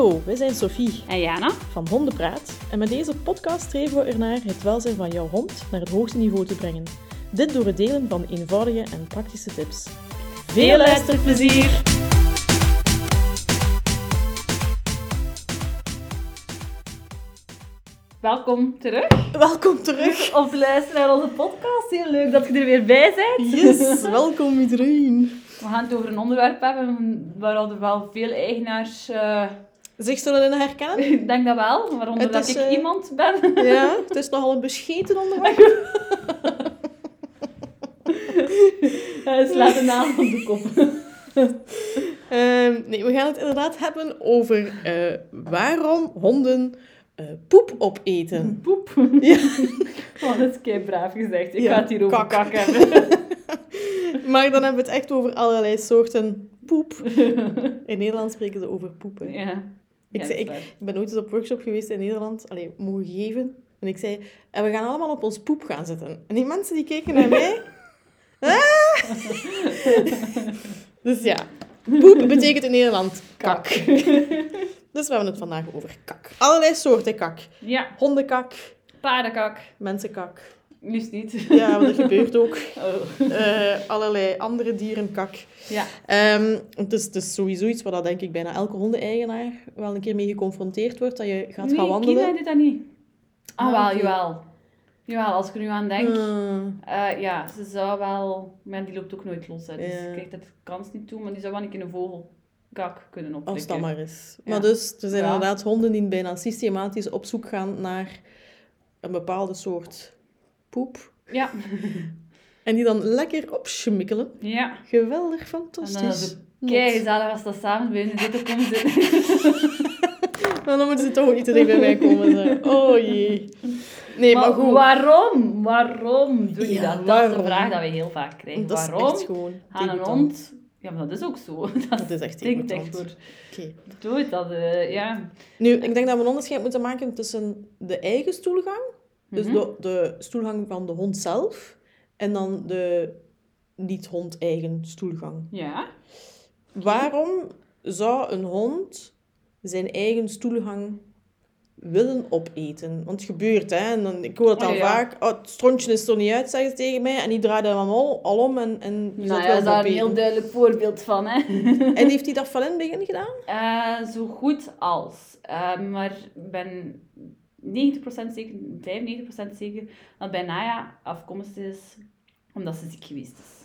Hallo, wij zijn Sophie En Jana? van Hondenpraat en met deze podcast streven we ernaar het welzijn van jouw hond naar het hoogste niveau te brengen. Dit door het delen van eenvoudige en praktische tips. Veel luisterplezier! Welkom terug. Welkom terug! Of luisteren naar onze podcast. Heel leuk dat je er weer bij bent. Yes, welkom iedereen! We gaan het over een onderwerp hebben waar er wel veel eigenaars... eh, Zich zullen in herkennen? ik denk dat wel, waaronder Het dat ik eh, iemand ben. Ja, het is nogal een bescheten onderwerp. Hij slaat de naam op de kop. Ehm, nee, we gaan het inderdaad hebben over eh, waarom honden eh, poep opeten. Poep. Ja. Oh, dat is kei braaf gezegd. Ik Ja, ga het hier over kak. kak hebben. Maar dan hebben we het echt over allerlei soorten poep. In Nederland spreken ze over poepen. Ja. Ik, zei, ben ooit eens op workshop geweest in Nederland, allee, mogen geven. En ik zei, en we gaan allemaal op ons poep gaan zitten. En die mensen die keken naar mij. Ah! dus ja, poep betekent in Nederland kak. Dus we hebben het vandaag over kak. Allerlei soorten kak. Ja, Hondenkak, paardenkak. mensenkak. Liefst niet. Ja, want dat gebeurt ook. Oh. Eh, allerlei andere dierenkak. Ja. Ehm, het, is, het is sowieso iets waar dat, denk ik bijna elke hondeneigenaar wel een keer mee geconfronteerd wordt. Dat je gaat nee, gaan wandelen. Kina doet dat niet. Ah, Ah, wel, jawel. Jawel, als ik er nu aan denk. Hmm. eh, ja, ze zou wel... Maar die loopt ook nooit los, hè, dus ik krijg dat kans niet toe. Maar die zou wel een keer een vogelkak kunnen oppikken. Als dat maar is. Ja. Maar dus, er zijn Ja. inderdaad honden die bijna systematisch op zoek gaan naar een bepaalde soort poep. Ja. En die dan lekker opschmikkelen. ja. Geweldig, En fantastisch. dan is het kei gezellig als dat samen bij hun zitten komen zitten. Maar dan moeten ze toch ook niet dicht bij mij komen. Oh jee. Nee, maar, goed. waarom? Waarom doe je Ja, dat? Dat is de vraag die we heel vaak krijgen. Dat is waarom echt gewoon aan een hond... Ja, maar dat is ook zo. Dat, Dat is echt degoutant. voor. Oké. Doe het, dat... eh, ja. Nu, ik denk dat we een onderscheid moeten maken tussen de eigen stoelgang, dus Mhm. de, de stoelgang van de hond zelf, en dan de niet-hond-eigen stoelgang. Ja. Waarom zou een hond zijn eigen stoelgang willen opeten? Want het gebeurt, hè. En dan, ik hoor dat dan Oh, ja, vaak. Oh, het strontje is er niet uit, zeggen ze tegen mij. En die draait hem al, al om en, en die Nou ja, daar een heel duidelijk voorbeeld van, hè. En heeft hij dat van in het begin gedaan? Eh, zo goed als. Eh, maar ik ben 90% zeker, 95% zeker dat bij Naya afkomstig is omdat ze ziek geweest is.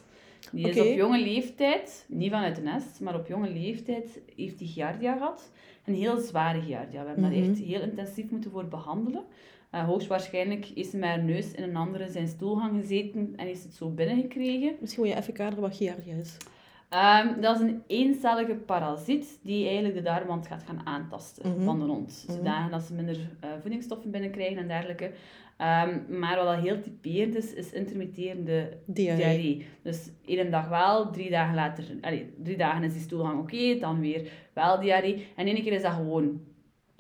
Die is op jonge leeftijd, niet vanuit de nest, maar op jonge leeftijd heeft die giardia gehad. Een heel zware giardia. We hebben Mhm. daar echt heel intensief moeten voor behandelen. Eh, hoogstwaarschijnlijk is ze met haar neus in een andere zijn stoelgang gezeten en is het zo binnengekregen. Misschien moet je even kaderen wat giardia is. Ehm, dat is een eencellige parasiet die eigenlijk de darmwand gaat gaan aantasten Mhm. van de hond. Mhm. Zodanig dat ze minder eh, voedingsstoffen binnenkrijgen en dergelijke. Ehm, maar wat dat heel typerend is, is intermitterende Diarree. diarree. Dus één dag wel, drie dagen later... Allee, drie dagen is die stoelgang oké, dan weer wel diarree. En één keer is dat gewoon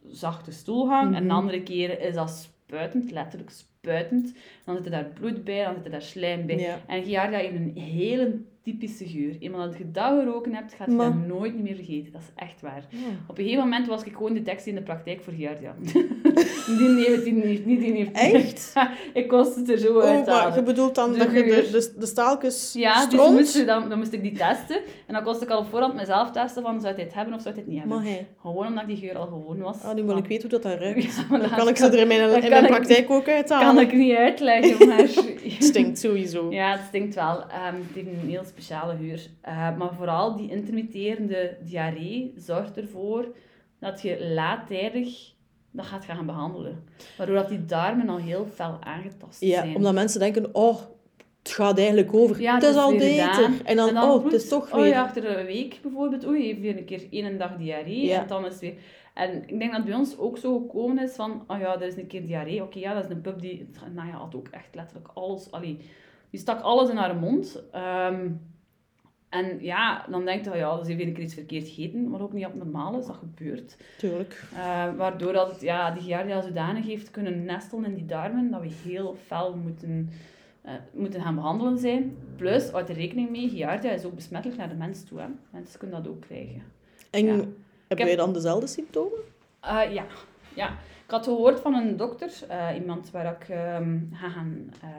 zachte stoelgang. En Mhm. de andere keer is dat spuitend, letterlijk spuitend. Dan zit er daar bloed bij, dan zit er daar slijm bij. Ja. En Giardia heeft een hele typische geur. Eenmaal dat je dat geroken hebt, gaat je Maar- dat nooit niet meer vergeten. Dat is echt waar. Ja. Op een gegeven moment was ik gewoon detectie in de praktijk voor Giardia. die die niet, niet die Echt? ik kost het er zo Oh, uit maar je bedoelt dan De dat je de, de, de staaltjes Ja, dus moest je dan, dan moest ik die testen. En dan kost ik al op voorhand mezelf testen van, zou het hebben of zou het niet hebben? Maar. Gewoon omdat ik die geur al gewoon was. Ah, nu wil ik weten hoe dat, dat ruikt. Ja, dan kan ik ze er in mijn, in mijn ik- praktijk ook uithalen. kan ik niet uitleggen, maar... Het stinkt sowieso. Ja, het stinkt wel. Ehm, het heeft een heel speciale geur. Eh, maar vooral die intermitterende diarree zorgt ervoor dat je laattijdig dat gaat gaan behandelen. Waardoor dat die darmen al heel fel aangetast Ja, zijn. omdat mensen denken, oh, het gaat eigenlijk over. Ja, het is al beter. gedaan. En dan, oh, het is toch Oh weer. ja, achter een week bijvoorbeeld, oei, heeft weer een keer één dag diarree. Ja. En dan is weer... En ik denk dat bij ons ook zo gekomen is van, oh ja, er is een keer diarree. Oké, ja, dat is een pup die... Nou ja, had ook echt letterlijk alles... Allee, die stak alles in haar mond. Ehm, en ja, dan denk je, oh ja, ze heeft weer een keer iets verkeerd gegeten, wat ook niet abnormaal is, dat gebeurt. Tuurlijk. Eh, waardoor dat het, ja, die giardia zodanig heeft kunnen nestelen in die darmen, dat we heel fel moeten, eh, moeten gaan behandelen zijn. Plus, houd er rekening mee, giardia is ook besmettelijk naar de mens toe. Hè. Mensen kunnen dat ook krijgen. En Ja. Hebben heb- jij dan dezelfde symptomen? Eh, ja. ja, ik had gehoord van een dokter, eh, iemand waar ik ehm, ga gaan eh,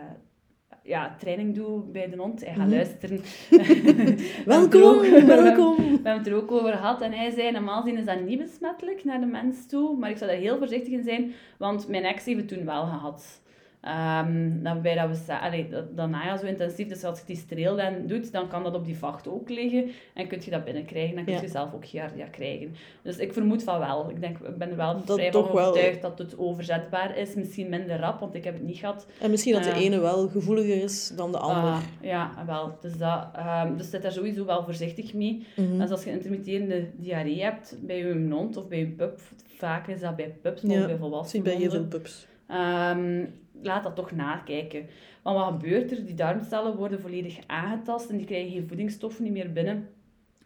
ja, training doe bij de hond. Hij gaat Mhm. luisteren. Welkom, welkom. We hebben het er ook over gehad. En hij zei, normaal gezien is dat niet besmettelijk naar de mens toe. Maar ik zou daar heel voorzichtig in zijn, want mijn ex heeft het toen wel gehad. Ehm dan bij dat we allee, dat, dat najaar zo intensief, dus als je die streel dan doet, dan kan dat op die vacht ook liggen. En kun je dat binnenkrijgen, dan kun je Ja. zelf ook giardia krijgen. Dus ik vermoed van wel. Ik denk, ik ben er wel Dat vrij van wel. overtuigd dat het overzetbaar is. Misschien minder rap, want ik heb het niet gehad. En misschien dat de Ja. ene wel gevoeliger is dan de ander. Ah, ja, wel. Dus, dat, ehm, dus zit daar sowieso wel voorzichtig mee. Mhm. Dus als je intermitterende diarree hebt bij je hond of bij je pup, vaak is dat bij pups, maar Ja, bij Ik zie volwassen bij heel veel pups. Ehm, laat dat toch nakijken. Want wat gebeurt er? Die darmcellen worden volledig aangetast en die krijgen geen voedingsstoffen niet meer binnen.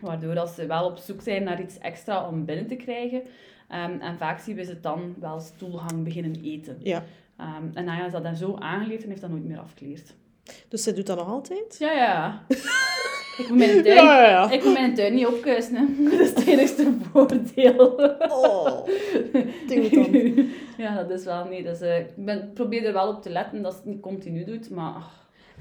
Waardoor dat ze wel op zoek zijn naar iets extra om binnen te krijgen. Ehm, en vaak zien we ze dan wel stoelgang beginnen eten. Ja. Ehm, en Naya is dat dan zo aangeleerd en heeft dat nooit meer afgeleerd. Dus zij doet dat nog altijd? Ja, ja. Ik moet mijn tuin, Ja, ja. ik moet mijn tuin niet opkuisen. hè. Dat is het enigste voordeel. Oh, tegenstand. Ja, dat is wel niet. Dus, eh, ik ben, probeer er wel op te letten dat ze het niet continu doet, maar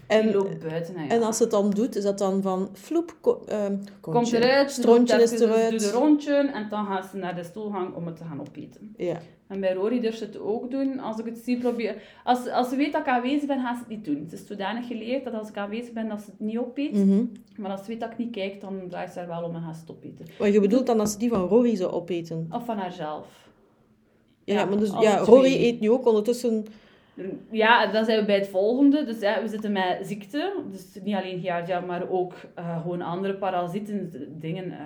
En, loopt buiten. hè, ja. en als ze het dan doet, is dat dan van vloep, ko- ehm, Komt eruit, Strontje is eruit. Rondje en dan gaat ze naar de stoelgang om het te gaan opeten. Ja. En bij Rory durft ze het ook doen. Als ik het zie, probeer... Als, als ze weet dat ik aanwezig ben, gaat ze het niet doen. Het is zodanig geleerd dat als ik aanwezig ben, dat ze het niet opeet. Mhm. Maar als ze weet dat ik niet kijk, dan draait ze er wel om en gaat ze het opeten. Maar je bedoelt dan dat ze die van Rory zou opeten? Of van haarzelf. Ja, maar dus, ja. Rory eet nu ook ondertussen... Ja, dan zijn we bij het volgende. Dus ja, we zitten met ziekte. Dus niet alleen giardia, maar ook eh, gewoon andere parasieten. Dingen, eh,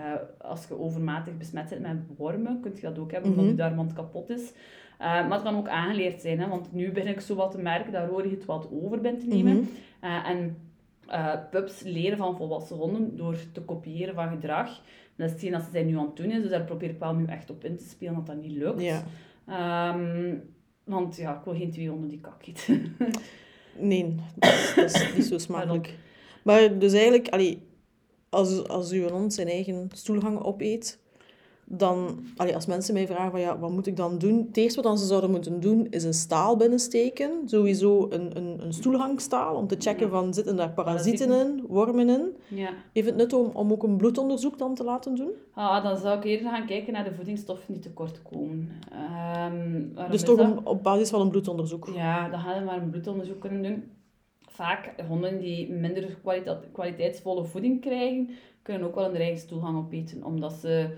als je overmatig besmet bent met wormen, kun je dat ook hebben, omdat Mhm. je darmwand kapot is. Eh, maar het kan ook aangeleerd zijn, hè, want nu ben ik zo wat te merken dat Rory het wat over bent te nemen. Mhm. En pups leren van volwassen honden door te kopiëren van gedrag. Dat is hetgeen dat ze zijn nu aan het doen is, dus daar probeer ik wel nu echt op in te spelen dat dat niet lukt. Ja. Ehm, want ja, ik wil geen twee honden die kak eten. Nee, dat is, dat is niet zo smakelijk. Maar dus eigenlijk, allee, als, als uw hond zijn eigen stoelgang opeet, dan, allee, als mensen mij vragen van ja, wat moet ik dan doen? Het eerste wat dan ze zouden moeten doen, is een staal binnensteken. Sowieso een, een, een stoelhangstaal, om te checken van zitten daar parasieten in, wormen in. ja. Heeft het nut om, om ook een bloedonderzoek dan te laten doen? Ah, dan zou ik eerder gaan kijken naar de voedingsstoffen die tekort komen. Ehm, Dus toch een, op basis van een bloedonderzoek. Ja, dan gaan we maar een bloedonderzoek kunnen doen. Vaak honden die minder kwaliteitsvolle voeding krijgen, kunnen ook wel hun eigen stoelgang opeten, omdat ze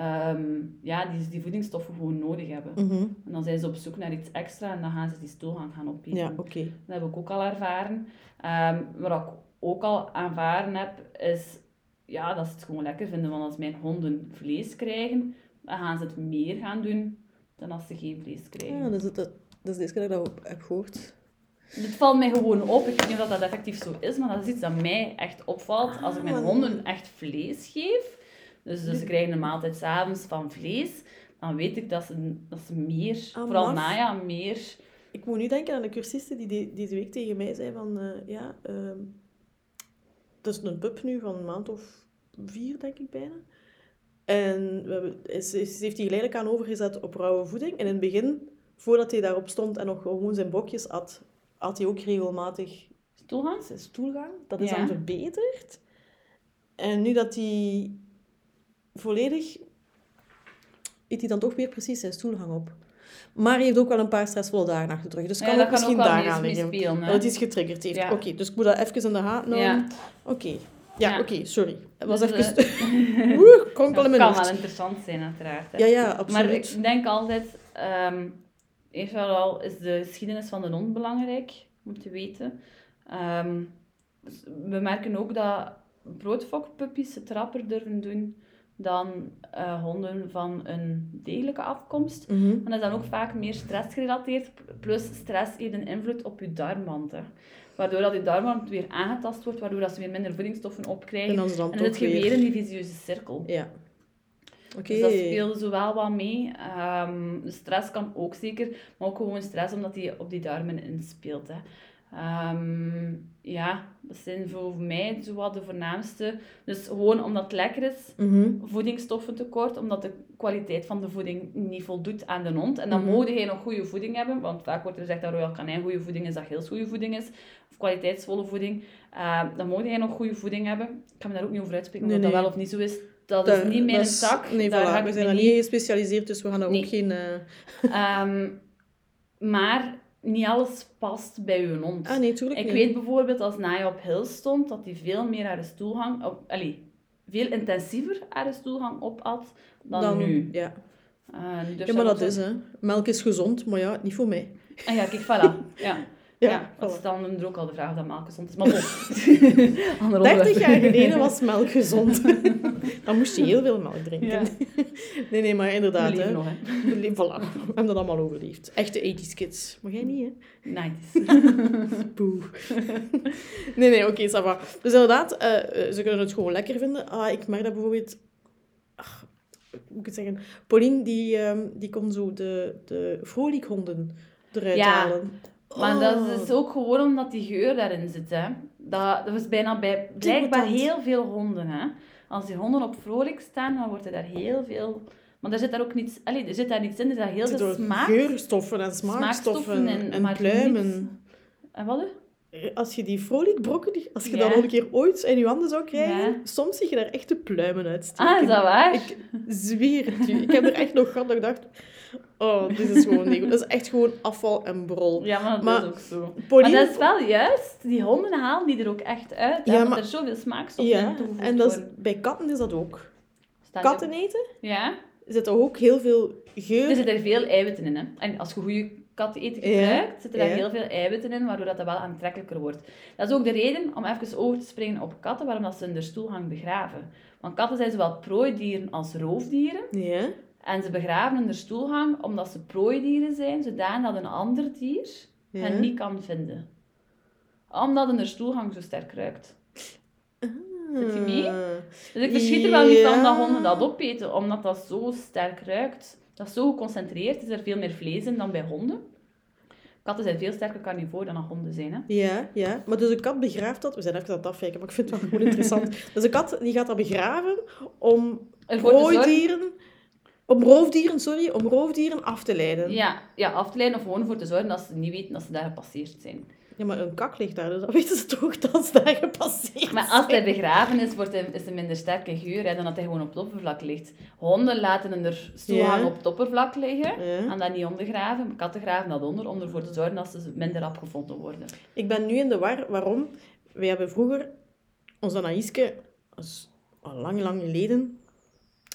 ehm, ja, die, die voedingsstoffen gewoon nodig hebben. Mhm. En dan zijn ze op zoek naar iets extra en dan gaan ze die stoelgang gaan opeten. Ja, oké. Dat heb ik ook al ervaren. Ehm wat ik ook al ervaren heb, is ja, dat ze het gewoon lekker vinden. Want als mijn honden vlees krijgen, dan gaan ze het meer gaan doen dan als ze geen vlees krijgen. Ja, dat, is, dat, dat is de eerste keer dat ik dat heb gehoord. Dit valt mij gewoon op. Ik weet niet of dat effectief zo is, maar dat is iets dat mij echt opvalt. Als ik mijn Ah. honden echt vlees geef, dus, dus ze krijgen een maaltijd s'avonds van vlees, dan weet ik dat ze, dat ze meer, Ah, vooral maf. Naya, meer... Ik moet nu denken aan de cursiste die de- deze week tegen mij zei van... eh, ja, ehm dat is een pup nu van een maand of vier, denk ik bijna. En we hebben, ze, ze heeft die geleidelijk aan overgezet op rauwe voeding. En in het begin, voordat hij daarop stond en nog gewoon zijn bokjes at, at hij ook regelmatig Stoelgang? stoelgang. Dat is Ja. dan verbeterd. En nu dat hij volledig... Eet hij dan toch weer precies zijn stoelgang op. Maar hij heeft ook wel een paar stressvolle dagen achter de rug. Dus Ja, kan ook kan ook misschien wel daaraan liggen. spelen. Dat het iets getriggerd heeft. Ja. Oké, dus ik moet dat even in de houden. Ja. Oké. Ja, Ja. oké, sorry. Het was Dus, even... eh, Oeh, Dat in mijn kan hoofd. wel interessant zijn, uiteraard. hè. Ja, ja, Maar absoluut. ik denk altijd, ehm eerst en vooral is de geschiedenis van de hond belangrijk om te weten. Ehm, dus we merken ook dat broodfokpuppies het rapper durven doen dan eh, honden van een degelijke afkomst. En dat is dan ook vaak meer stressgerelateerd. Plus stress heeft een invloed op je darmwand. Hè. Waardoor dat je darmwand weer aangetast wordt, waardoor dat ze weer minder voedingsstoffen opkrijgen. En dan het dan En dan toch zit je weer weer... in die visieuze cirkel. Ja. Oké. Dus dat speelde zo wel wat mee. Ehm, stress kan ook zeker, maar ook gewoon stress omdat die op die darmen inspeelt. Hè. Ehm, ja, dat zijn voor mij zo wat de voornaamste. Dus gewoon omdat het lekker is, Mhm. voedingsstoffentekort, omdat de kwaliteit van de voeding niet voldoet aan de hond. En dan Mhm. moet je nog goede voeding hebben, want vaak wordt er gezegd dat Royal Canin goede voeding is, dat heel goede voeding is, of kwaliteitsvolle voeding. Eh, dan moet je nog goede voeding hebben. Ik ga me daar ook niet over uitspreken of Nee, dat wel of niet zo is. Dat Dat- is niet mijn is- zak. Nee, daar voilà. ik we zijn daar niet gespecialiseerd, dus we gaan daar Nee. ook geen... eh, Ehm, maar niet alles past bij uw hond. Ah, nee, tuurlijk Ik niet. weet bijvoorbeeld als Naya op Hills stond, dat hij veel meer haar stoelgang, op, allee, veel intensiever haar stoelgang opat dan, nu. Ja. Eh, nu durf ja, maar dat is, hè. Melk is gezond, maar ja, niet voor mij. Ah ja, kijk, voilà. Ja. Ja, dat voilà. is dan er ook al de vraag dat melk gezond is. Maar bon. Ander 30 onderwerp. jaar geleden was melk gezond. Dan moest je heel veel melk drinken. Ja. Nee, nee, maar We inderdaad. leven Hè. nog, hè. We leven- Voilà, we hebben dat allemaal overleefd. Echte 80s kids. Maar jij niet, hè? 90s. Poeh. nee, nee, oké, va. Dus inderdaad, eh, eh, ze kunnen het gewoon lekker vinden. Ah, ik merk dat bijvoorbeeld... Ach, hoe moet ik het zeggen? Pauline, die, ehm, die kon zo de, de vrolijkhonden eruit Ja. halen. Maar Oh. dat is ook gewoon omdat die geur daarin zit. Hè. Dat, dat is bijna bij blijkbaar heel veel honden. Hè. Als die honden op vrolijk staan, dan wordt er daar heel veel... Maar er zit daar ook niets... Allee, er zit daar niets in. Er zit daar heel veel smaak. geurstoffen en smaakstoffen smaakstoffen en- pluimen. En wat? Als je die vrolijk brokken, als je Ja. dat nog een keer ooit in je handen zou krijgen, Ja. soms zie je daar echte pluimen uitsteken. Ah, is dat waar? Ik zweer het je. Ik heb er echt nog gehad dat ik dacht, oh, dit is gewoon niet goed. Dat is echt gewoon afval en brol. Ja, maar dat Maar is ook zo. Maar dat is wel juist. Die honden halen die er ook echt uit. Ja, maar- er zoveel smaakstoffen in Ja, toegevoegd en dat is, bij katten is dat ook. Staat Katten eten Ja. zit er ook heel veel geur. Er zitten er veel eiwitten in. Hè. En als je goede katteneten Ja, gebruikt, zitten daar ja. heel veel eiwitten in, waardoor dat, dat wel aantrekkelijker wordt. Dat is ook de reden, om even over te springen op katten, waarom dat ze in de stoelgang begraven. Want katten zijn zowel prooidieren als roofdieren. Ja. En ze begraven in de stoelgang omdat ze prooidieren zijn, zodanig dat een ander dier Ja. hen niet kan vinden. Omdat in de stoelgang zo sterk ruikt. Zit je mee? Ah. Dus ik verschiet er wel niet van dat honden dat opeten, omdat dat zo sterk ruikt. Dat is zo geconcentreerd, is er veel meer vlees in dan bij honden. Katten zijn veel sterker carnivoor dan honden zijn. Hè? Ja, ja. Maar dus een kat begraaft dat... We zijn even aan het afwijken, maar ik vind het wel gewoon interessant. Dus een kat die gaat dat begraven om prooidieren... Om roofdieren, sorry, om roofdieren af te leiden. Ja, ja, af te leiden of gewoon voor te zorgen dat ze niet weten dat ze daar gepasseerd zijn. Ja, maar een kak ligt daar, dus dan weten ze toch dat ze daar gepasseerd Maar als hij begraven is, wordt hij, is hij minder sterke geur hè, dan dat hij gewoon op het oppervlak ligt. Honden laten in er stoelgang Ja. op het oppervlak liggen Ja. en dat niet ondergraven. Maar Katten graven dat onder om ervoor te zorgen dat ze minder opgevonden worden. Ik ben nu in de war. Waarom? Wij hebben vroeger... Ons is al lang, lang geleden,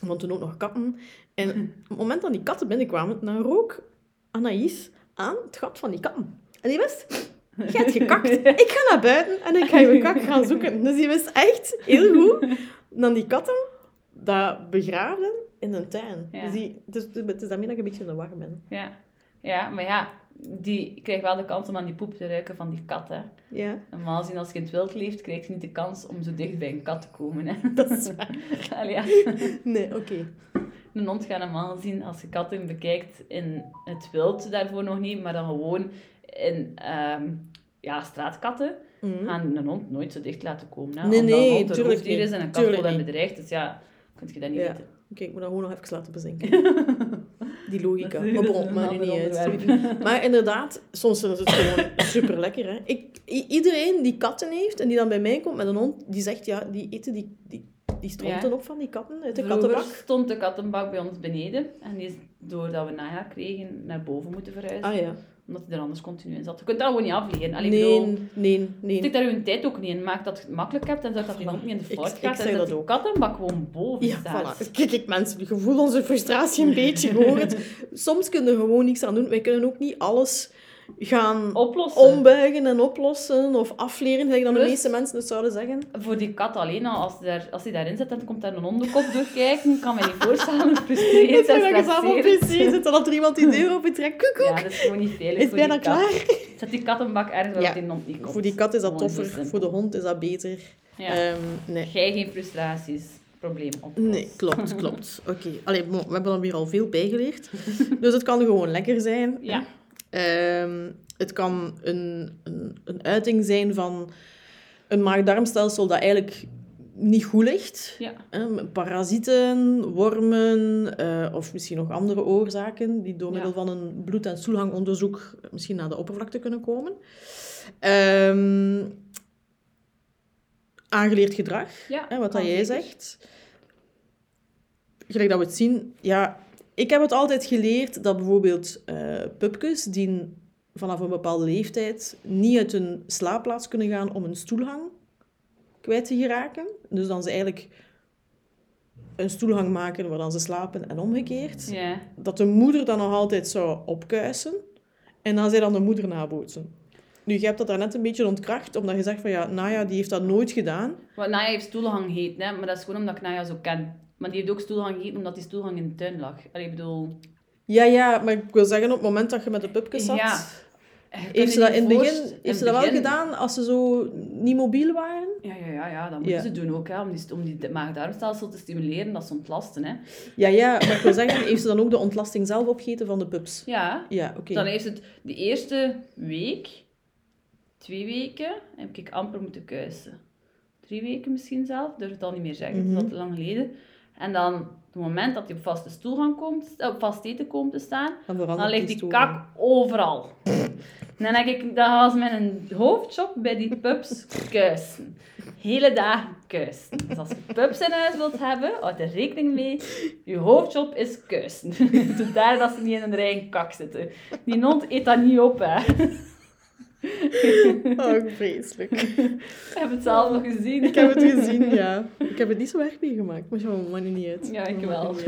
want toen ook nog katten. En op het moment dat die katten binnenkwamen, dan rook Anaïs aan het gat van die katten. En die wist... Je hebt gekakt. Ik ga naar buiten en ik ga je kak gaan zoeken. Dus die wist echt heel goed dan die katten dat begraven in een tuin. Ja. Dus, die, dus het is daarmee dat ik een beetje in de war ben. Ja. ja, maar ja, die krijgt wel de kans om aan die poep te ruiken van die kat. Hè. Ja, Normaal gezien, als je in het wild leeft, krijg je niet de kans om zo dicht bij een kat te komen. Hè. dat is waar. Allee, ja. Nee, oké. Een hond gaat normaal zien, als je katten bekijkt in het wild, daarvoor nog niet, maar dan gewoon in ehm, ja, straatkatten, Mhm. gaan een hond nooit zo dicht laten komen. Hè? Nee, Omdat nee, een hond een roofdier is en een kat wordt bedreigt. Dus ja, kun je dat niet Ja. weten. Oké, ik moet dat gewoon nog even laten bezinken. Die logica. Maar bon, een maakt nu ander niet uit. Maar inderdaad, soms is het gewoon super lekker. Hè. Ik, i- iedereen die katten heeft en die dan bij mij komt met een hond, die zegt ja, die eten die, die, die stronten Ja. op van die katten uit de Vroeger kattenbak. stond de kattenbak bij ons beneden en die is doordat we najaar kregen naar boven moeten verhuizen. Ah ja. Omdat hij er anders continu in zat. Je kunt dat gewoon niet afleren. Allee, ik bedoel, Nee, nee, nee. Stik daar je tijd ook niet in. Maak dat je het makkelijk hebt en dat Voilà. hond niet in de Ik- ik gaat. zeg en dat dat ook. kattenbak gewoon boven Ja, staat. voilà. Kijk, ik mensen, je voelt onze frustratie een beetje gehoord. Soms kunnen we gewoon niks aan doen. Wij kunnen ook niet alles gaan Oplossen. ombuigen en oplossen of afleren, gelijk dan de meeste mensen het zouden zeggen. Voor die kat alleen al, als die, daar, als daarin zit en komt daar een hondenkop doorkijken, kan me niet voorstellen Het en op stresserend. zit en dat er iemand die deur opentrekt. Koek, Ja, dat is gewoon niet veilig Is voor bijna klaar. Zet die kattenbak ergens waar Ja. hond niet komt. Voor die kat is dat Gewoon toffer, voor de hond is dat beter. Ja. Ehm, nee. Jij geen frustraties. Probleem op. Nee, klopt, klopt. Oké, Allee, bon, we hebben er weer al veel bijgeleerd. Dus het kan gewoon lekker zijn. Ja. Ehm, het kan een, een, een uiting zijn van een maag-darmstelsel dat eigenlijk niet goed ligt. Ja. Met Parasieten, wormen eh, of misschien nog andere oorzaken die door Ja. middel van een bloed- en stoelgangonderzoek misschien naar de oppervlakte kunnen komen. Ehm, aangeleerd gedrag, Ja, hè, wat dat jij zegt. Gelijk dat we het zien, ja, ik heb het altijd geleerd dat bijvoorbeeld eh pupkes die vanaf een bepaalde leeftijd niet uit hun slaapplaats kunnen gaan om een stoelhang kwijt te geraken. Dus dan ze eigenlijk een stoelhang maken waar dan ze slapen en omgekeerd. Dat de moeder dan nog altijd zou opkuisen en dan zij dan de moeder nabootsen. Nu, je hebt dat daarnet een beetje ontkracht, omdat je zegt van ja, Naya die heeft dat nooit gedaan. Want Naya heeft stoelhang heet, hè? maar dat is gewoon omdat ik Naya zo ken. Maar die heeft ook stoelhang heet omdat die stoelhang in de tuin lag. Allee, ik bedoel... Ja, ja, maar ik wil zeggen, op het moment dat je met de pupkes zat, Ja. Heeft ze dat in het begin, in heeft ze dat wel begin- gedaan als ze zo niet mobiel waren? Ja, ja, ja, ja, dat moeten Ja. ze doen ook, hè, om die, om die maag-darmstelsel te stimuleren, dat ze ontlasten. Hè. Ja, ja, maar ik wil zeggen, heeft ze dan ook de ontlasting zelf opgegeten van de pups? Ja, Ja, oké. dan heeft het de eerste week, twee weken, heb ik amper moeten kuisen. Drie weken misschien zelf, durf het al niet meer zeggen, het is al te lang geleden. En dan, op het moment dat hij op vaste stoelgang komt, eh, op vast eten komt te staan, Dan, ligt die die stoel. kak overal. En dan denk ik, dat was een hoofdjob bij die pups kuisen. Hele dagen kuisen. Dus als je pups in huis wilt hebben, houd er rekening mee. Je hoofdjob is kuisen. Zodat dat ze niet in een eigen kak zitten. Die hond eet dat niet op, hè. Oh, vreselijk. Ik heb het zelf nog gezien. Ik heb het gezien, ja. Ik heb het niet zo erg meegemaakt, maar dat maakt niet uit. Ja, ik wel.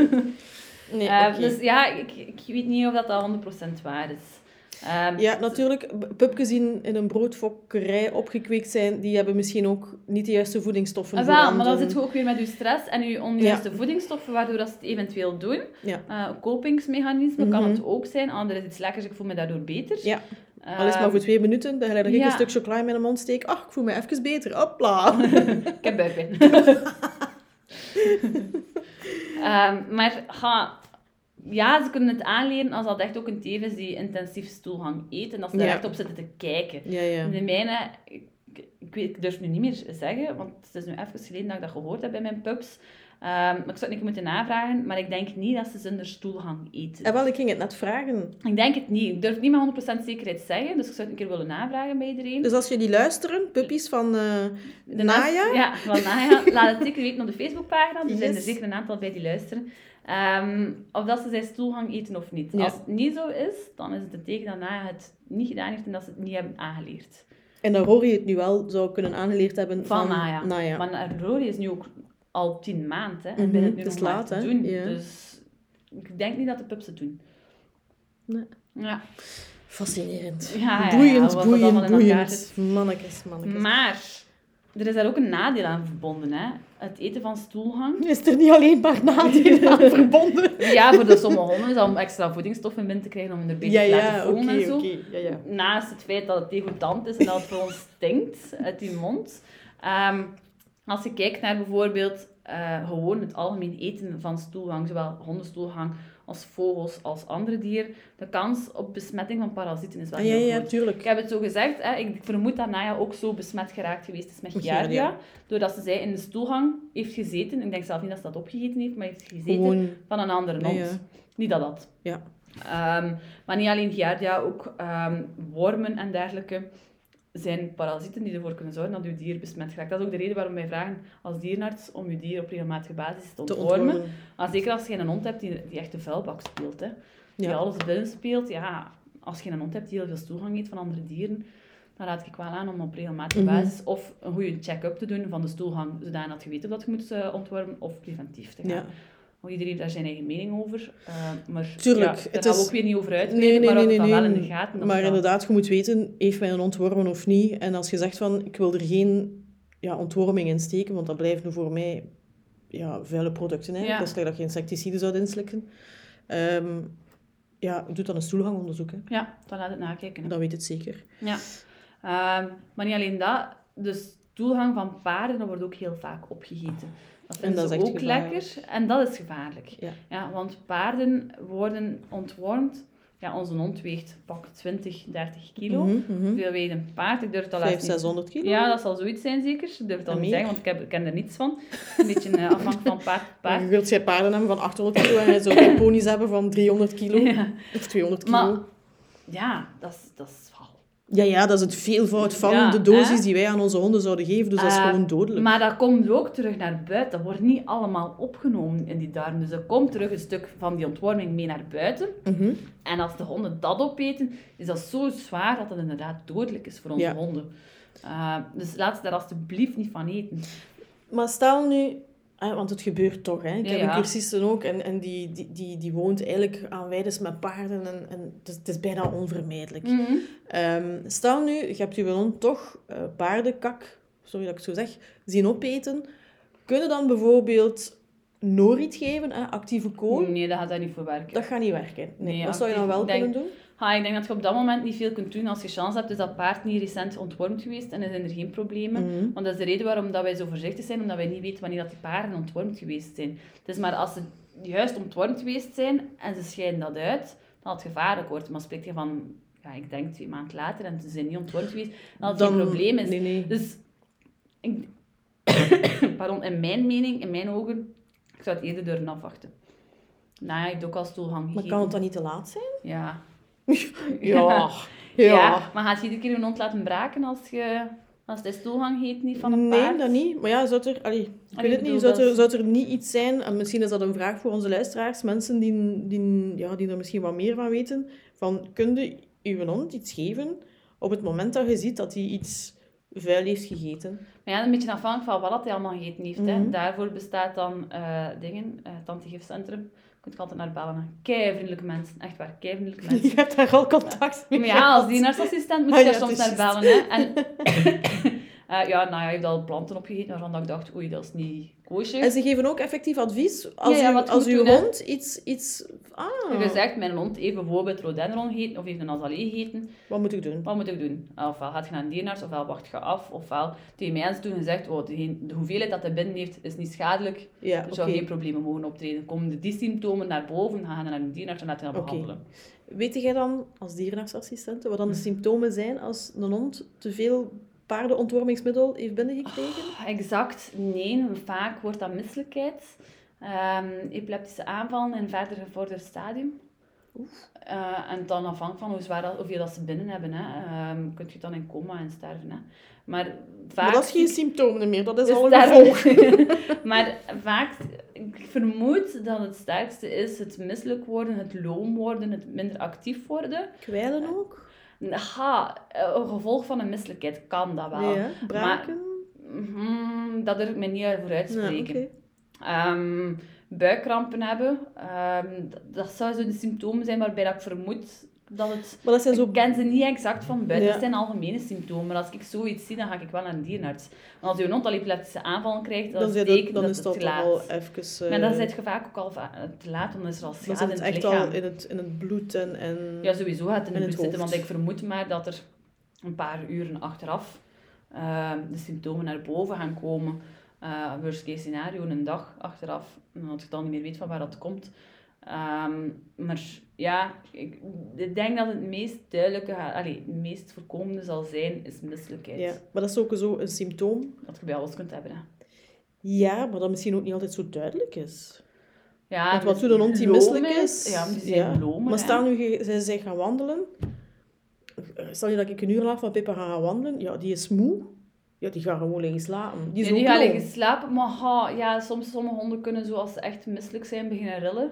Nee, Eh. Dus ja, ik, ik weet niet of dat, dat 100% waar is. Ehm, Ja, natuurlijk, pupkes die in een broodfokkerij opgekweekt zijn, die hebben misschien ook niet de juiste voedingsstoffen Ah, wel, maar dan zit je ook weer met je stress en je onjuiste voedingsstoffen, waardoor dat ze het eventueel doen. Ja. Eh, kopingsmechanisme kan Mhm. het ook zijn. Anders is iets lekkers, ik voel me daardoor beter. Ja. Al is maar voor twee minuten, dan ga je ja. een stuk chocola in mijn mond steken. Ach, ik voel me even beter. Hopla. Ik heb buikpijn. Ehm, maar ga, ja, ze kunnen het aanleren als dat echt ook een teef is die intensief stoelgang eet en dat ze daar Ja. echt op zitten te kijken. Ja, ja. De mijne, ik, ik, weet, ik durf nu niet meer zeggen, want het is nu even geleden dat ik dat gehoord heb bij mijn pups. Ehm, maar ik zou het niet moeten navragen, maar ik denk niet dat ze zonder stoelgang eten. En wel, ik ging het net vragen. Ik denk het niet. Ik durf het niet met 100% zekerheid zeggen, dus ik zou het een keer willen navragen bij iedereen. Dus als jullie luisteren, puppies van eh De Naya, Ja, van Naya. Laat het zeker weten op de Facebookpagina. Er zijn er zeker een aantal bij die luisteren. Ehm, of dat ze zijn stoelgang eten of niet. Ja. Als het niet zo is, dan is het een teken dat Naya het niet gedaan heeft en dat ze het niet hebben aangeleerd. en dan Rory het nu wel zou kunnen aangeleerd hebben Van, van, Naya. Naya. Maar Rory is nu ook al tien maanden hè, en Mhm, begint nu nog laat, te hè? doen. Ja. Dus ik denk niet dat de pups het doen. Nee. Ja. Fascinerend. Ja, ja, ja, boeiend, dat boeiend, boeiend. Mannekes, mannekes. Maar er is daar ook een nadeel aan verbonden. Hè? Het eten van stoelgang. Is er niet alleen maar nadelen aan verbonden? Ja, voor de sommige honden is dat om extra voedingsstoffen binnen te krijgen om hun er beter Ja, te laten ja, en zo. Ja, ja. Naast het feit dat het degoutant is en dat het voor ons stinkt uit die mond. Ehm, als je kijkt naar bijvoorbeeld eh, gewoon het algemeen eten van stoelgang, zowel hondenstoelgang als vogels als andere dieren, de kans op besmetting van parasieten is wel Ah, ja, heel ja, groot. tuurlijk. Ik heb het zo gezegd, hè, ik vermoed dat Naya ook zo besmet geraakt geweest is met Giardia. Doordat ze zij in de stoelgang heeft gezeten. Ik denk zelf niet dat ze dat opgegeten heeft, maar heeft gezeten Gewoon, van een andere Ja, hond. ja. Niet dat dat. ja. Ehm, maar niet alleen Giardia, ook ehm, wormen en dergelijke zijn parasieten die ervoor kunnen zorgen dat uw dier besmet geraakt. Dat is ook de reden waarom wij vragen als dierenarts om uw dier op regelmatige basis te ontwormen. Maar zeker als je een hond hebt die, die echt de vuilbak speelt. Hè. Die Ja. alles binnen speelt. Ja, als je een hond hebt die heel veel toegang heeft van andere dieren, dan raad ik wel aan om op regelmatige Mhm. basis of een goede check-up te doen van de stoelgang, zodanig dat je weet of dat je moet eh, ontwormen, of preventief te gaan. Ja. Want iedereen heeft daar zijn eigen mening over. eh, maar Tuurlijk, ja, het daar gaan we is- ook weer niet over uit. Nee, nee, maar nee, wel in de gaten. Maar inderdaad, je moet weten, heeft mij een ontwormen of niet? En als je zegt van, ik wil er geen ja, ontworming in steken, want dat blijven voor mij ja, vuile producten. Hè? Ja. Dat is dat je insecticiden zou inslikken. Ehm, ja, doe dan een stoelgangonderzoek. Hè? Ja, dan laat het nakijken. hè. Dan weet het zeker. Ja. Ehm, maar niet alleen dat, de stoelgang van paarden dat wordt ook heel vaak opgegeten. Dat vinden dat is ook gevaarlijk. lekker en dat is gevaarlijk. Ja. Ja, want paarden worden ontwormd ja, onze hond weegt pak 20, 30 kilo. Mhm. Hoeveel weegt een paard? Ik durf al 500, even niet- 600 kilo? Ja, dat zal zoiets zijn zeker. Ik durf het al En niet zeggen, want ik, heb, ik ken er niets van. Een beetje eh, afhankelijk van paard paard. je wilt jij paarden hebben van 800 kilo en je zou ponies hebben van 300 kilo Ja. of 200 kilo. Maar ja, dat is, dat is. Ja, ja, dat is het veelvoud van Ja, de dosis hè? die wij aan onze honden zouden geven. Dus dat is Eh, gewoon dodelijk. Maar dat komt ook terug naar buiten. Dat wordt niet allemaal opgenomen in die darm. Dus er komt terug een stuk van die ontworming mee naar buiten. Mhm. En als de honden dat opeten, is dat zo zwaar dat het inderdaad dodelijk is voor onze Ja. honden. Eh, dus laat ze daar alsjeblieft niet van eten. Maar stel nu, hè, want het gebeurt toch. Hè? Ik Ja, heb een cursiste ook en, en die, die, die, die woont eigenlijk aan weides met paarden. En, en het, is, het is bijna onvermijdelijk. Ehm, stel nu, je hebt je hond toch eh, paardenkak, sorry dat ik het zo zeg, zien opeten. Kunnen dan bijvoorbeeld noriet geven, hè, actieve kool? Nee, dat gaat daar niet voor werken. Dat gaat niet werken. Nee. Nee, Wat zou je dan wel denk- kunnen doen? Ha, ik denk dat je op dat moment niet veel kunt doen. Als je chance hebt, is dat paard niet recent ontwormd geweest en er zijn er geen problemen. Mhm. Want dat is de reden waarom dat wij zo voorzichtig zijn, omdat wij niet weten wanneer dat die paarden ontwormd geweest zijn. Het is maar als ze juist ontwormd geweest zijn en ze scheiden dat uit, dan het gevaarlijk wordt. Maar spreek je van, ja, ik denk twee maanden later en ze zijn niet ontwormd geweest, dan het geen probleem is. Nee, nee. Dus, ik, pardon, in mijn mening, in mijn ogen, ik zou het eerder durven afwachten. Nou ja, je hebt ook al stoelgang Maar kan het dan niet te laat zijn? Ja. Ja. Ja. Ja. maar gaat je iedere keer een hond laten braken als je... Als de stoelgang heet niet van een Nee, paard? dat niet. Maar ja, zou er, allee, ik Allee, weet het niet, zou er, zou er niet iets zijn, en misschien is dat een vraag voor onze luisteraars, mensen die, die, ja, die er misschien wat meer van weten, van, kun je uw hond iets geven op het moment dat je ziet dat hij iets vuil heeft gegeten? Maar ja, een beetje afhankelijk van wat hij allemaal gegeten heeft. hè. Mhm. Daarvoor bestaat dan eh, dingen, eh, het antigifcentrum. Kunt altijd naar bellen. Kei vriendelijke mensen, echt waar, kei vriendelijke mensen. Je hebt daar al contact mee Maar ja, als dienaarsassistent moet Ah, je daar soms naar bellen. Hè. En, eh, ja, nou ja, je hebt al planten opgegeten waarvan ik dacht, oei, dat is niet koosje. En ze geven ook effectief advies als, Ja, ja, u- je als uw doen, hè. hond iets, iets... Ah, Je zegt, mijn hond heeft bijvoorbeeld rhododendron gegeten of heeft een azalee gegeten. wat moet ik doen? Wat moet ik doen? Ofwel gaat je naar een dierenarts, ofwel wacht je af, ofwel tegen mij eens toen gezegd, oh, de, de hoeveelheid dat hij binnen heeft is niet schadelijk, Ja, er zou geen problemen mogen optreden. Komen die symptomen naar boven, gaan naar een dierenarts en laten behandelen. Weet jij dan, als dierenartsassistente, wat dan de Hm. symptomen zijn als een hond te veel paardenontwormingsmiddel heeft binnengekregen? Ah, Exact, nee. Vaak wordt dat misselijkheid, ehm, epileptische aanvallen in een verder gevorderd stadium. Eh, en dan afhankelijk van hoe zwaar dat, hoeveel dat ze binnen hebben, hè, ehm, kun je dan in coma en sterven. Hè. Maar vaak... Maar dat is geen symptomen meer, dat is al een gevolg. maar vaak, ik vermoed dat het sterkste is het misselijk worden, het loom worden, het minder actief worden. Kwijlen ook? Ha, een gevolg van een misselijkheid kan dat wel. Ja, braken? Mhm, dat durf ik me niet voor Ja, uitspreken. oké. Ehm, buikkrampen hebben, ehm, dat, dat zou zo de symptomen zijn waarbij dat ik vermoed dat het... Maar dat zijn zo... Ik ken ze niet exact van buiten, Ja. het zijn algemene symptomen. Maar als ik zoiets zie, dan ga ik wel naar een dierenarts. Want als je hond al epileptische aanvallen krijgt, Dan, betekent dat, dan dat is het dat te toch laat. al even... eh, Maar dan zit je vaak ook al te laat, want dan is er al dan schade zit in het het echt lichaam. al in het, in het bloed en... en... Ja, sowieso gaat het in het het bloed zitten, want ik vermoed maar dat er een paar uren achteraf eh, de symptomen naar boven gaan komen. Eh worst case scenario, een dag achteraf, als je dan niet meer weet van waar dat komt. Ehm, maar ja, ik, denk dat het meest duidelijke, allee, het meest voorkomende zal zijn, is misselijkheid. Ja, maar dat is ook zo een symptoom. Dat je bij alles kunt hebben. Hè. Ja, maar dat misschien ook niet altijd zo duidelijk is. Ja, Want wat dus doet een misselijk is? Ja, die zijn lomen. Maar stel nu, zij zijn gaan wandelen. Stel je dat ik een uur lang van Pippa ga gaan wandelen. Ja, die is moe. Ja, die gaat gewoon liggen slapen. Die is Ja, die gaan liggen slapen, maar ha, ja, soms sommige honden kunnen zo als ze echt misselijk zijn beginnen rillen.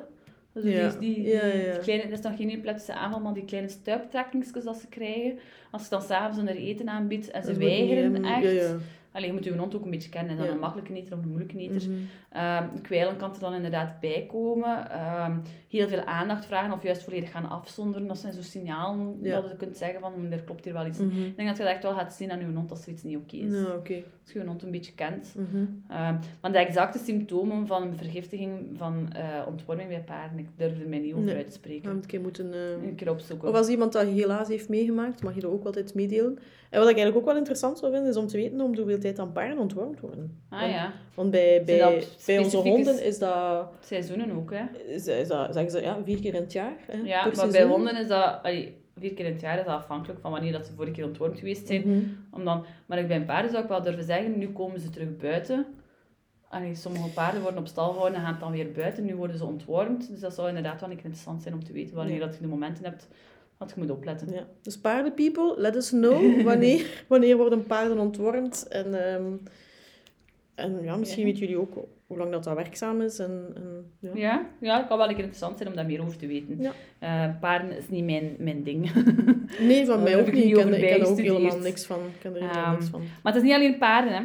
Dus Ja. die, die, Ja, die ja. kleine, dat is nog geen epileptische aanval, maar die kleine stuiptrekkingsjes dat ze krijgen. Als je dan s'avonds hun er eten aanbiedt en ze Dat weigeren echt. Ja, ja. Allee, je moet je hond ook een beetje kennen. Is dat Ja. een makkelijke eter of een moeilijke eter? Mhm. Ehm, kwijlen kan er dan inderdaad bij komen. Ehm, heel veel aandacht vragen of juist volledig gaan afzonderen. Dat zijn zo signalen dat je kunt zeggen van "Hm, er klopt hier wel iets. Mhm. Ik denk dat je dat echt wel gaat zien aan je hond als zoiets niet oké is. Ja, oké. Als je je hond een beetje kent. Ehm, want de exacte symptomen van een vergiftiging van eh, ontworming bij paarden, ik durf er mij niet over Nee. uit te We spreken. gaan het een keer moeten... eh, Een keer opzoeken. Of als iemand dat helaas heeft meegemaakt, mag je dat ook altijd meedelen. En wat ik eigenlijk ook wel interessant zou vinden, is om te weten om de hoeveel tijd dat paarden ontwormd worden. Ah Want- ja, Want bij, bij, bij onze honden is dat, seizoenen ook, hè. is, is dat, zeggen ze, ja, vier keer in het jaar. Hè, Ja, maar bij honden is dat... allee, vier keer in het jaar is dat afhankelijk van wanneer dat ze vorige keer ontwormd geweest zijn. Mhm. Om dan, maar ik bij een paarden zou ik wel durven zeggen, nu komen ze terug buiten. Allee, sommige paarden worden op stal gehouden en gaan dan weer buiten. Nu worden ze ontwormd. Dus dat zou inderdaad wel interessant zijn om te weten wanneer Ja. dat je de momenten hebt dat je moet opletten. Ja. Dus paardenpeople, let us know wanneer, wanneer worden paarden ontwormd. En, ehm, en ja, misschien Ja. weten jullie ook hoe lang dat, dat werkzaam is. En, en, ja. Ja, ja, het kan wel interessant zijn om daar meer over te weten. Ja. Eh, paarden is niet mijn, mijn ding. Nee, van mij ook ik niet. Ik ken, over ik ken er ook helemaal niks van. Ik ken er helemaal Ehm, niks van. Maar het is niet alleen paarden, hè.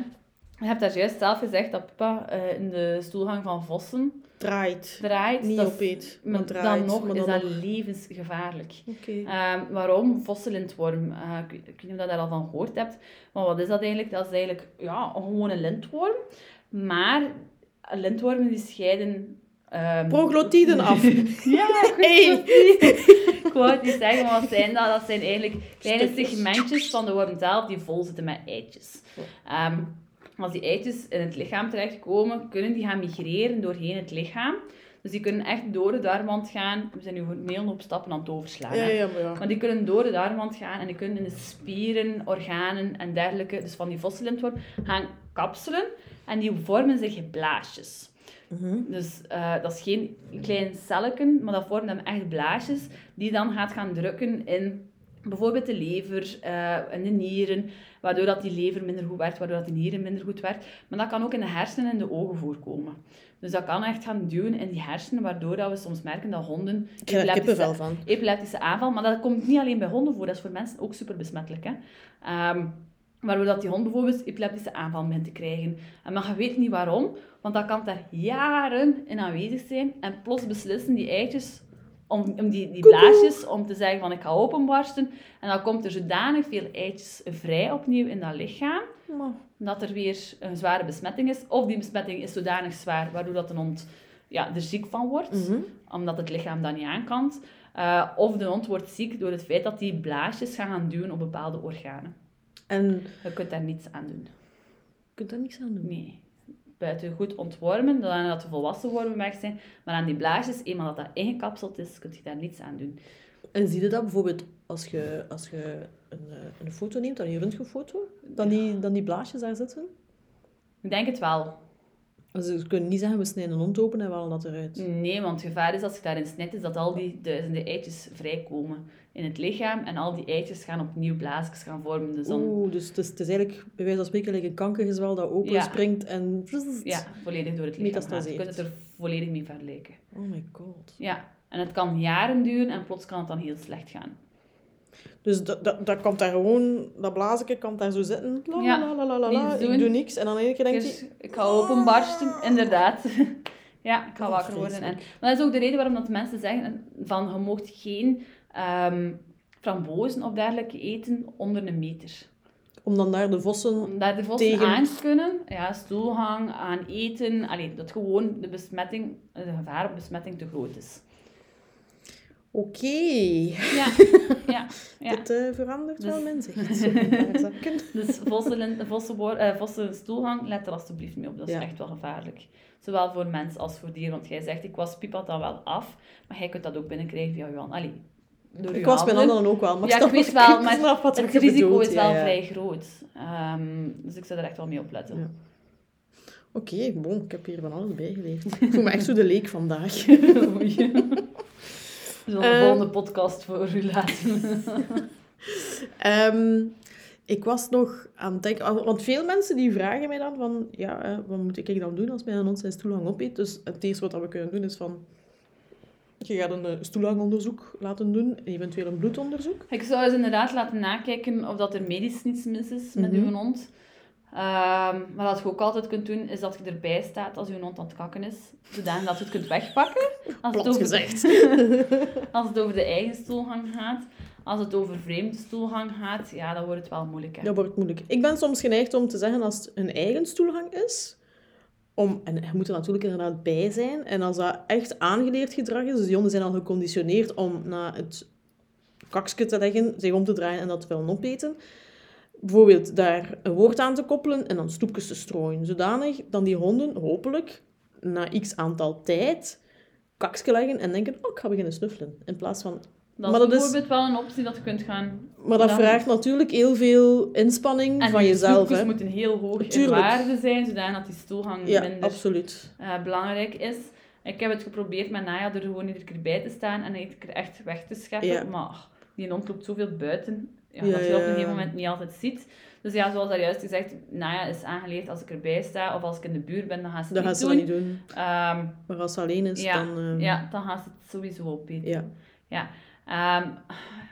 Je hebt daar juist zelf gezegd dat Pippa eh, in de stoelgang van vossen Draait. draait. Niet is- opeet, maar draait. dan nog maar is dan dat nog- levensgevaarlijk. Oké. Ehm, waarom? Fossilintworm. Eh, ik, weet- ik weet niet of je daar al van gehoord hebt. Maar wat is dat eigenlijk? Dat is eigenlijk ja, een gewone lintworm. Maar lintwormen die scheiden... ehm, Proglotiden af. ja, goed. Hey. Ik wou het niet zeggen, maar wat zijn dat? Dat zijn eigenlijk kleine Stukjes. segmentjes van de worm zelf die vol zitten met eitjes. Ehm, als die eitjes in het lichaam terechtkomen, kunnen die gaan migreren doorheen het lichaam. Dus die kunnen echt door de darmwand gaan. We zijn nu hele hoop stappen aan het overslaan. Ja, hè. ja, maar ja. Maar die kunnen door de darmwand gaan en die kunnen in de spieren, organen en dergelijke, dus van die fossilintworm, gaan kapselen. En die vormen zich blaasjes. Mhm. Dus eh, dat is geen klein celletje, maar dat vormt dan echt blaasjes die dan gaat gaan drukken in bijvoorbeeld de lever eh, en de nieren, waardoor dat die lever minder goed werkt, waardoor dat die nieren minder goed werkt. Maar dat kan ook in de hersenen en de ogen voorkomen. Dus dat kan echt gaan duwen in die hersenen, waardoor dat we soms merken dat honden epileptische- van. epileptische aanval. Maar dat komt niet alleen bij honden voor, dat is voor mensen ook super besmettelijk. Hè? Ehm, waardoor dat die hond bijvoorbeeld epileptische aanval begint te krijgen. En maar je weet niet waarom, want dat kan daar jaren in aanwezig zijn. En plots beslissen die eitjes, om, om die, die blaasjes, om te zeggen van ik ga openbarsten. En dan komt er zodanig veel eitjes vrij opnieuw in dat lichaam, dat er weer een zware besmetting is. Of die besmetting is zodanig zwaar, waardoor dat een hond ja, er ziek van wordt mhm. omdat het lichaam dat niet aan Eh, of de hond wordt ziek door het feit dat die blaasjes gaan gaan duwen op bepaalde organen. En Je kunt daar niets aan doen. je kunt daar niks aan doen. Nee. Buiten goed ontwormen, dan dat de volwassen wormen weg zijn. Maar aan die blaasjes, eenmaal dat dat ingekapseld is, kun je daar niets aan doen. En zie je dat bijvoorbeeld als je, als je een, eh, een foto neemt, dan een röntgenfoto, dan die, dan die blaasjes daar zitten? Ik denk het wel. Dus ze kunnen niet zeggen, we snijden een hond open en we halen dat eruit. Nee, want het gevaar is als je daarin snijdt, is dat al die duizenden eitjes vrijkomen in het lichaam. En al die eitjes gaan opnieuw blaasjes gaan vormen. Dus dan, Oeh, dus het is, het is eigenlijk bij wijze van spreken like een kankergezwel dat open Ja. springt en... ja, volledig door het lichaam gaat. Je kunt het er volledig mee vergelijken. Oh my god. Ja, en het kan jaren duren en plots kan het dan heel slecht gaan. Dus dat, dat, dat komt daar gewoon, dat blaasje kan daar zo zitten. La, Ja, la, la, la, la, Ik doe niks. En dan één keer denk Dus je... ik ga openbarsten, inderdaad. ja, ik ga Oh, wakker worden. En, maar dat is ook de reden waarom dat mensen zeggen van je moogt geen ehm frambozen of dergelijke eten onder een meter. Om dan daar de vossen... Om daar de vossen Tegen- aan te kunnen, ja, stoelgang, aan eten, allee, dat gewoon de besmetting, de gevaar op besmetting te groot is. Oké. Ja, ja, ja. Dit eh, verandert wel Dus- mijn zicht. Dus vossen, vossen, vossen stoelgang, let er alstublieft mee op. Dat is Ja. echt wel gevaarlijk. Zowel voor mens als voor dier. Want jij zegt, ik was pipat dan wel af. Maar jij kunt dat ook binnenkrijgen via je handen. Allee, door Ik was mijn handen. handen ook wel, maar Ja, ik weet wel, maar Het risico bedoelt, is wel ja. vrij groot. Ehm, dus ik zou er echt wel mee opletten. Ja. Oké, bon, ik heb hier van alles bijgeleerd. Ik voel me echt zo de leek vandaag. We zullen de Eh. volgende podcast voor u laten. Ehm, ik was nog aan het denken, want veel mensen die vragen mij dan van, ja, wat moet ik dan doen als mijn hond zijn stoelhang opeet? Dus het eerste wat we kunnen doen is van, je gaat een eh, stoelhangonderzoek laten doen, eventueel een bloedonderzoek. ik zou eens inderdaad laten nakijken of dat er medisch niets mis is met Mhm. uw hond. Ehm, maar wat je ook altijd kunt doen, is dat je erbij staat als uw hond aan het kakken is. Zodanig dat je het kunt wegpakken. Als het, over, gezegd. als het over de eigen stoelgang gaat. Als het over vreemde stoelgang gaat, ja, dan wordt het wel moeilijk. Hè? Dat wordt moeilijk. Ik ben soms geneigd om te zeggen als het een eigen stoelhang is, om, en je moet er natuurlijk inderdaad bij zijn, en als dat echt aangeleerd gedrag is, dus die honden zijn al geconditioneerd om na het kakje te leggen, zich om te draaien en dat te willen opeten, bijvoorbeeld daar een woord aan te koppelen en dan stoepjes te strooien. Zodanig dan die honden hopelijk na x aantal tijd kakske leggen en denken, oh, ik ga beginnen snuffelen. In plaats van... Dat Maar is dat is- bijvoorbeeld wel een optie dat je kunt gaan... Maar dat vraagt natuurlijk heel veel inspanning En van jezelf. snoepjes Hè. moeten heel hoog in waarde zijn, zodat die stoelgang Ja, minder absoluut. eh, belangrijk is. Ik heb het geprobeerd met Naya er gewoon iedere keer bij te staan en iedere keer echt weg te scheppen. Ja. Maar die hond loopt zoveel buiten, ja, dat je op een gegeven moment niet altijd ziet. Dus ja, zoals daar juist gezegd, Naya is aangeleerd als ik erbij sta of als ik in de buurt ben, dan gaat ze Dat het gaat niet ze doen. niet doen. Ehm, Maar als ze alleen is, ja, dan... ehm, ja, dan gaat ze het sowieso opeten. ja. Ja. Ehm,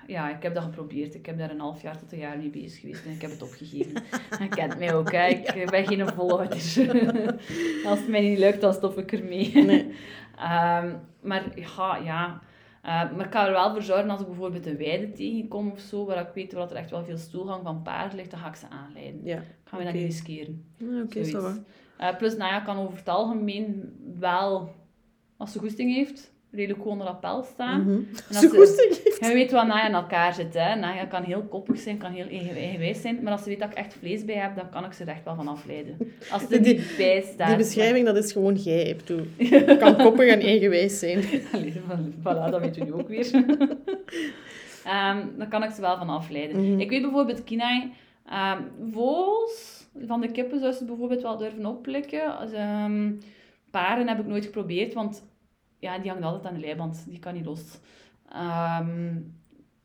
ja, ik heb dat geprobeerd. Ik heb daar een half jaar tot een jaar mee bezig geweest en ik heb het opgegeven. Je kent mij ook, hè. Ik ben geen volhouder. Als het mij niet lukt, dan stop ik ermee. Nee. Ehm, maar ja, ja. Eh, maar ik kan er wel voor zorgen als ik bijvoorbeeld een weide tegenkom of zo, waar ik weet waar er echt wel veel stoelgang van paard ligt, dan ga ik ze aanleiden. Ja. Gaan we dat niet riskeren. Ja, Oké, ça va. Eh, plus, Naya kan over het algemeen wel, als ze goesting heeft, redelijk gewoon onder appel staan. Mhm. En als Zo ze- je weet wat Naya in elkaar zit. Hè. Kan heel koppig zijn, kan heel eigen- eigenwijs zijn. Maar als ze weet dat ik echt vlees bij heb, dan kan ik ze er echt wel van afleiden. Als ze er Die- niet bij staat. Die beschrijving, dat is gewoon jij, heb toe. kan koppig en eigenwijs zijn. Allee, voilà, dat weet je nu ook weer. Ehm, dan kan ik ze wel van afleiden. Mhm. Ik weet bijvoorbeeld, Kinai, ehm vogels van de kippen zou ze bijvoorbeeld wel durven opplikken. Als, ehm, paren heb ik nooit geprobeerd, want ja, die hangt altijd aan de leiband. Die kan niet los. Ehm,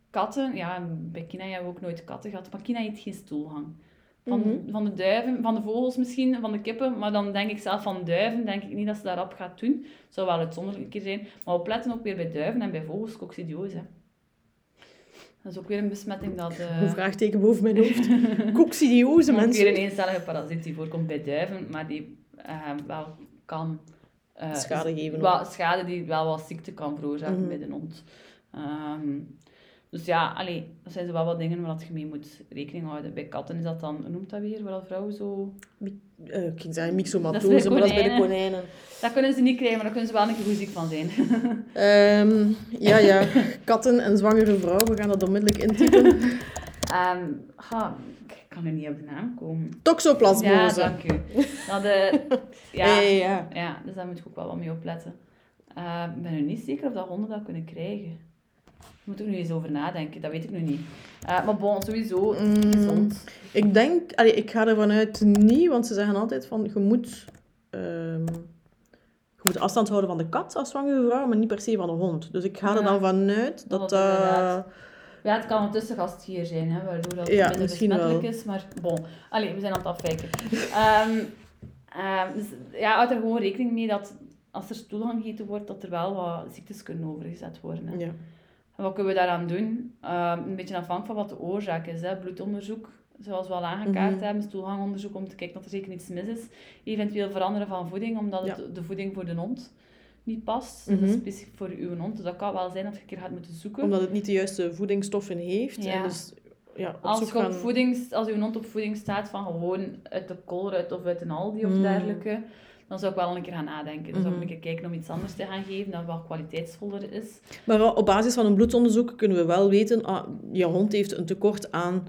katten, ja, bij Kinai hebben we ook nooit katten gehad, maar Kinai heeft geen stoelhang. Van, Mhm. van de duiven, van de vogels misschien, van de kippen, maar dan denk ik zelf van duiven, denk ik niet dat ze daarop gaat doen. zou wel uitzonderlijk een keer zijn. Maar opletten ook weer bij duiven en bij vogels, coccidiose. Dat is ook weer een besmetting dat... eh, Een vraagteken boven mijn hoofd. Coccidiose, ook weer mensen. een eencellige parasiet die voorkomt bij duiven, maar die eh, wel kan... eh, Schade geven. wel, schade die wel wat ziekte kan veroorzaken Mhm. bij de hond. Ehm, dus ja, allee, dat zijn zo wel wat dingen waar je mee moet rekening houden. Bij katten is dat dan, hoe noemt dat weer, waar vrouwen zo... Eh, ik ging zeggen myxomatose, maar dat is bij de konijnen. Dat kunnen ze niet krijgen, maar daar kunnen ze wel een keer goed ziek van zijn. Ehm, ja, ja. Katten en zwangere vrouwen, we gaan dat onmiddellijk intypen. Ha, ik kan er niet op de naam komen. Ja, Toxoplasmose. dank u. Dat, eh, ja, Ja, ja, ja. ja, dus daar moet je ook wel wat mee opletten. Eh, Ik ben nu niet zeker of dat honden dat kunnen krijgen. Daar moet ik nu eens over nadenken, dat weet ik nu niet. Eh, maar bon, sowieso Mm. gezond. Ik denk, allee, ik ga ervan uit niet, want ze zeggen altijd van je moet, ehm, je moet afstand houden van de kat als zwangere vrouw, maar niet per se van de hond. Dus ik ga er Ja. dan vanuit dat Dat dat. Ja, het kan een tussengastgier zijn, hè, waardoor dat Ja, minder besmettelijk wel. is. Maar bon, allee, we zijn aan het afwijken. Ehm, ehm, dus ja, houd er gewoon rekening mee dat als er stoelgang gegeten wordt, dat er wel wat ziektes kunnen overgezet worden. Hè. ja. En wat kunnen we daaraan doen? Ehm, een beetje afhankelijk van wat de oorzaak is. Hè. Bloedonderzoek, zoals we al aangekaart Mhm. hebben, stoelgangonderzoek om te kijken dat er zeker iets mis is. Eventueel veranderen van voeding, omdat het de voeding voor de hond niet past. Dat is Mhm. specifiek voor uw hond. Dus dat kan wel zijn dat je een keer gaat moeten zoeken. Omdat het niet de juiste voedingsstoffen heeft. Ja. En dus ja, op Als, zoek je op gaan... voeding, als uw hond op voeding staat van gewoon uit de koolruit of uit een Aldi of Mm. dergelijke, dan zou ik wel een keer gaan nadenken. Dan zou ik Mhm. een keer kijken om iets anders te gaan geven dat wel kwaliteitsvoller is. Maar op basis van een bloedonderzoek kunnen we wel weten, ah, je hond heeft een tekort aan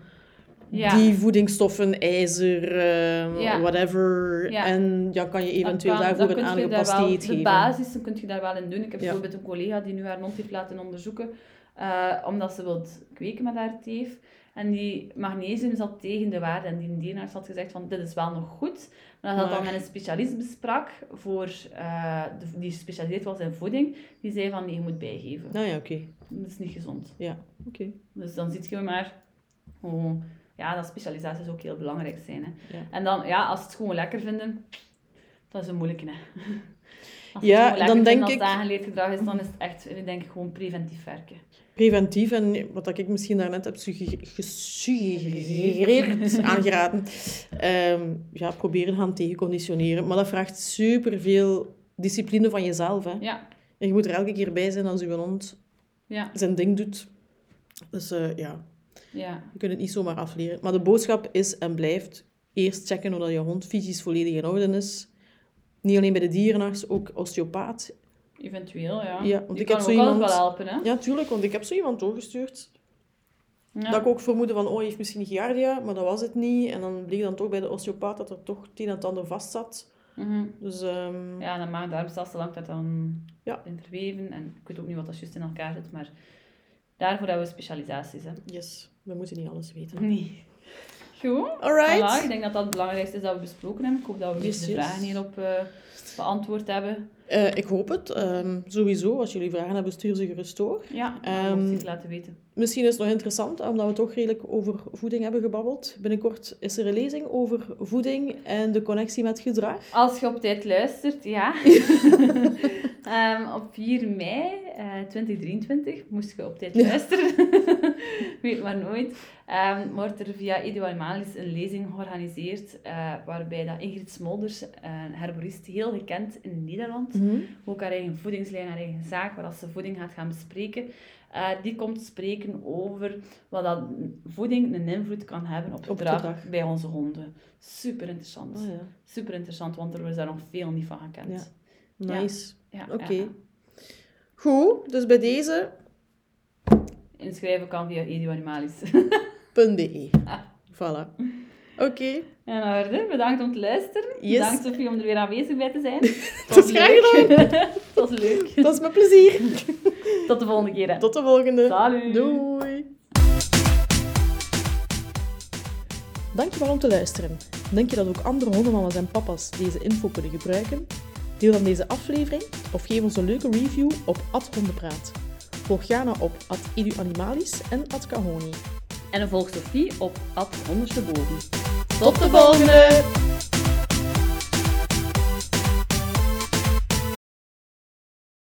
Ja. die voedingsstoffen, ijzer, eh, Ja. whatever. Ja. En dan kan je eventueel Dan kan- daarvoor dan een aangepast dieet De geven. basis dan kun je daar wel in doen. Ik heb bijvoorbeeld een collega die nu haar hond heeft laten onderzoeken, eh, omdat ze wil kweken met haar teef. En die magnesium zat tegen de waarde. En die dierenarts had gezegd van, dit is wel nog goed. Maar dat dan Maar- met een specialist besprak, voor, eh, de- die gespecialiseerd was in voeding, die zei van, nee, je moet bijgeven. Nou ja, oké. Dat is niet gezond. Ja, oké. Dus dan zie je maar hoe, ja, dat specialisaties ook heel belangrijk zijn. Hè. Ja. En dan, ja, als ze het gewoon lekker vinden, dat is een moeilijke. Hè. Als Ja, het gewoon dan denk als ik- het aangeleerd gedrag is, dan is het echt, ik denk gewoon preventief werken. Preventief en wat ik misschien daarnet heb sugge- gesuggereerd, aangeraden, ehm, ja, proberen gaan tegenconditioneren. Maar dat vraagt superveel discipline van jezelf. Hè. Ja, En je moet er elke keer bij zijn als je hond ja, zijn ding doet. Dus eh, ja, ja. je kunt het niet zomaar afleren. Maar de boodschap is en blijft eerst checken of dat je hond fysisch volledig in orde is. Niet alleen bij de dierenarts, ook osteopaat. Eventueel, ja. Ja, want Die ik kan heb ook zo altijd iemand- wel helpen, hè. Ja, tuurlijk, want ik heb zo iemand doorgestuurd. Ja. Dat ik ook vermoedde van, oh, hij heeft misschien giardia, maar dat was het niet. En dan bleek dan toch bij de osteopaat dat er toch het een en het ander vast zat. Mhm. Dus ehm, Ja, en dan maag-darmstelsel hangt dat dan Ja. in verweven. En ik weet ook niet wat dat juist in elkaar zit, maar daarvoor hebben we specialisaties. Hè. yes, we moeten niet alles weten. Nee. Goed. Alright. Voilà, ik denk dat dat het belangrijkste is dat we besproken hebben. Ik hoop dat we Yes, de yes. vragen hierop eh, beantwoord hebben. Eh, ik hoop het. Ehm, sowieso, als jullie vragen hebben, stuur ze gerust door. Ja, Ehm, um, iets laten weten. Misschien is het nog interessant, omdat we toch redelijk over voeding hebben gebabbeld. Binnenkort is er een lezing over voeding en de connectie met gedrag. Als je op tijd luistert, ja. Ehm, op 4 mei eh, 2023 moest je op tijd Ja. luisteren. Weet maar nooit. Ehm, wordt er via Edu Animalis een lezing georganiseerd eh, waarbij dat Ingrid Smolders, een herborist heel gekend in Nederland, ook haar eigen voedingslijn, haar eigen zaak, waar ze voeding gaat gaan bespreken. Eh, die komt spreken over wat dat voeding een invloed kan hebben op gedrag, bij onze honden. Super interessant. Ah, ja. Super interessant, want er is daar nog veel niet van gekend. Ja. Nice. Ja, Oké. Goed, dus bij deze Inschrijven kan via Edu Animalis. .be. Voilà. Oké. En orde, bedankt om te luisteren. Yes. Bedankt Sophie om er weer aanwezig bij te zijn. Dat is graag was leuk. Dat is mijn plezier. Tot de volgende keer. hè. Tot de volgende. Salut. Doei. Dankjewel om te luisteren. Denk je dat ook andere hondenmama's en papa's deze info kunnen gebruiken? Deel dan deze aflevering of geef ons een leuke review op @hondenpraat. Volg Jana op @eduanimalis en @kahoni. En volg Sophie op Ad. Tot de volgende!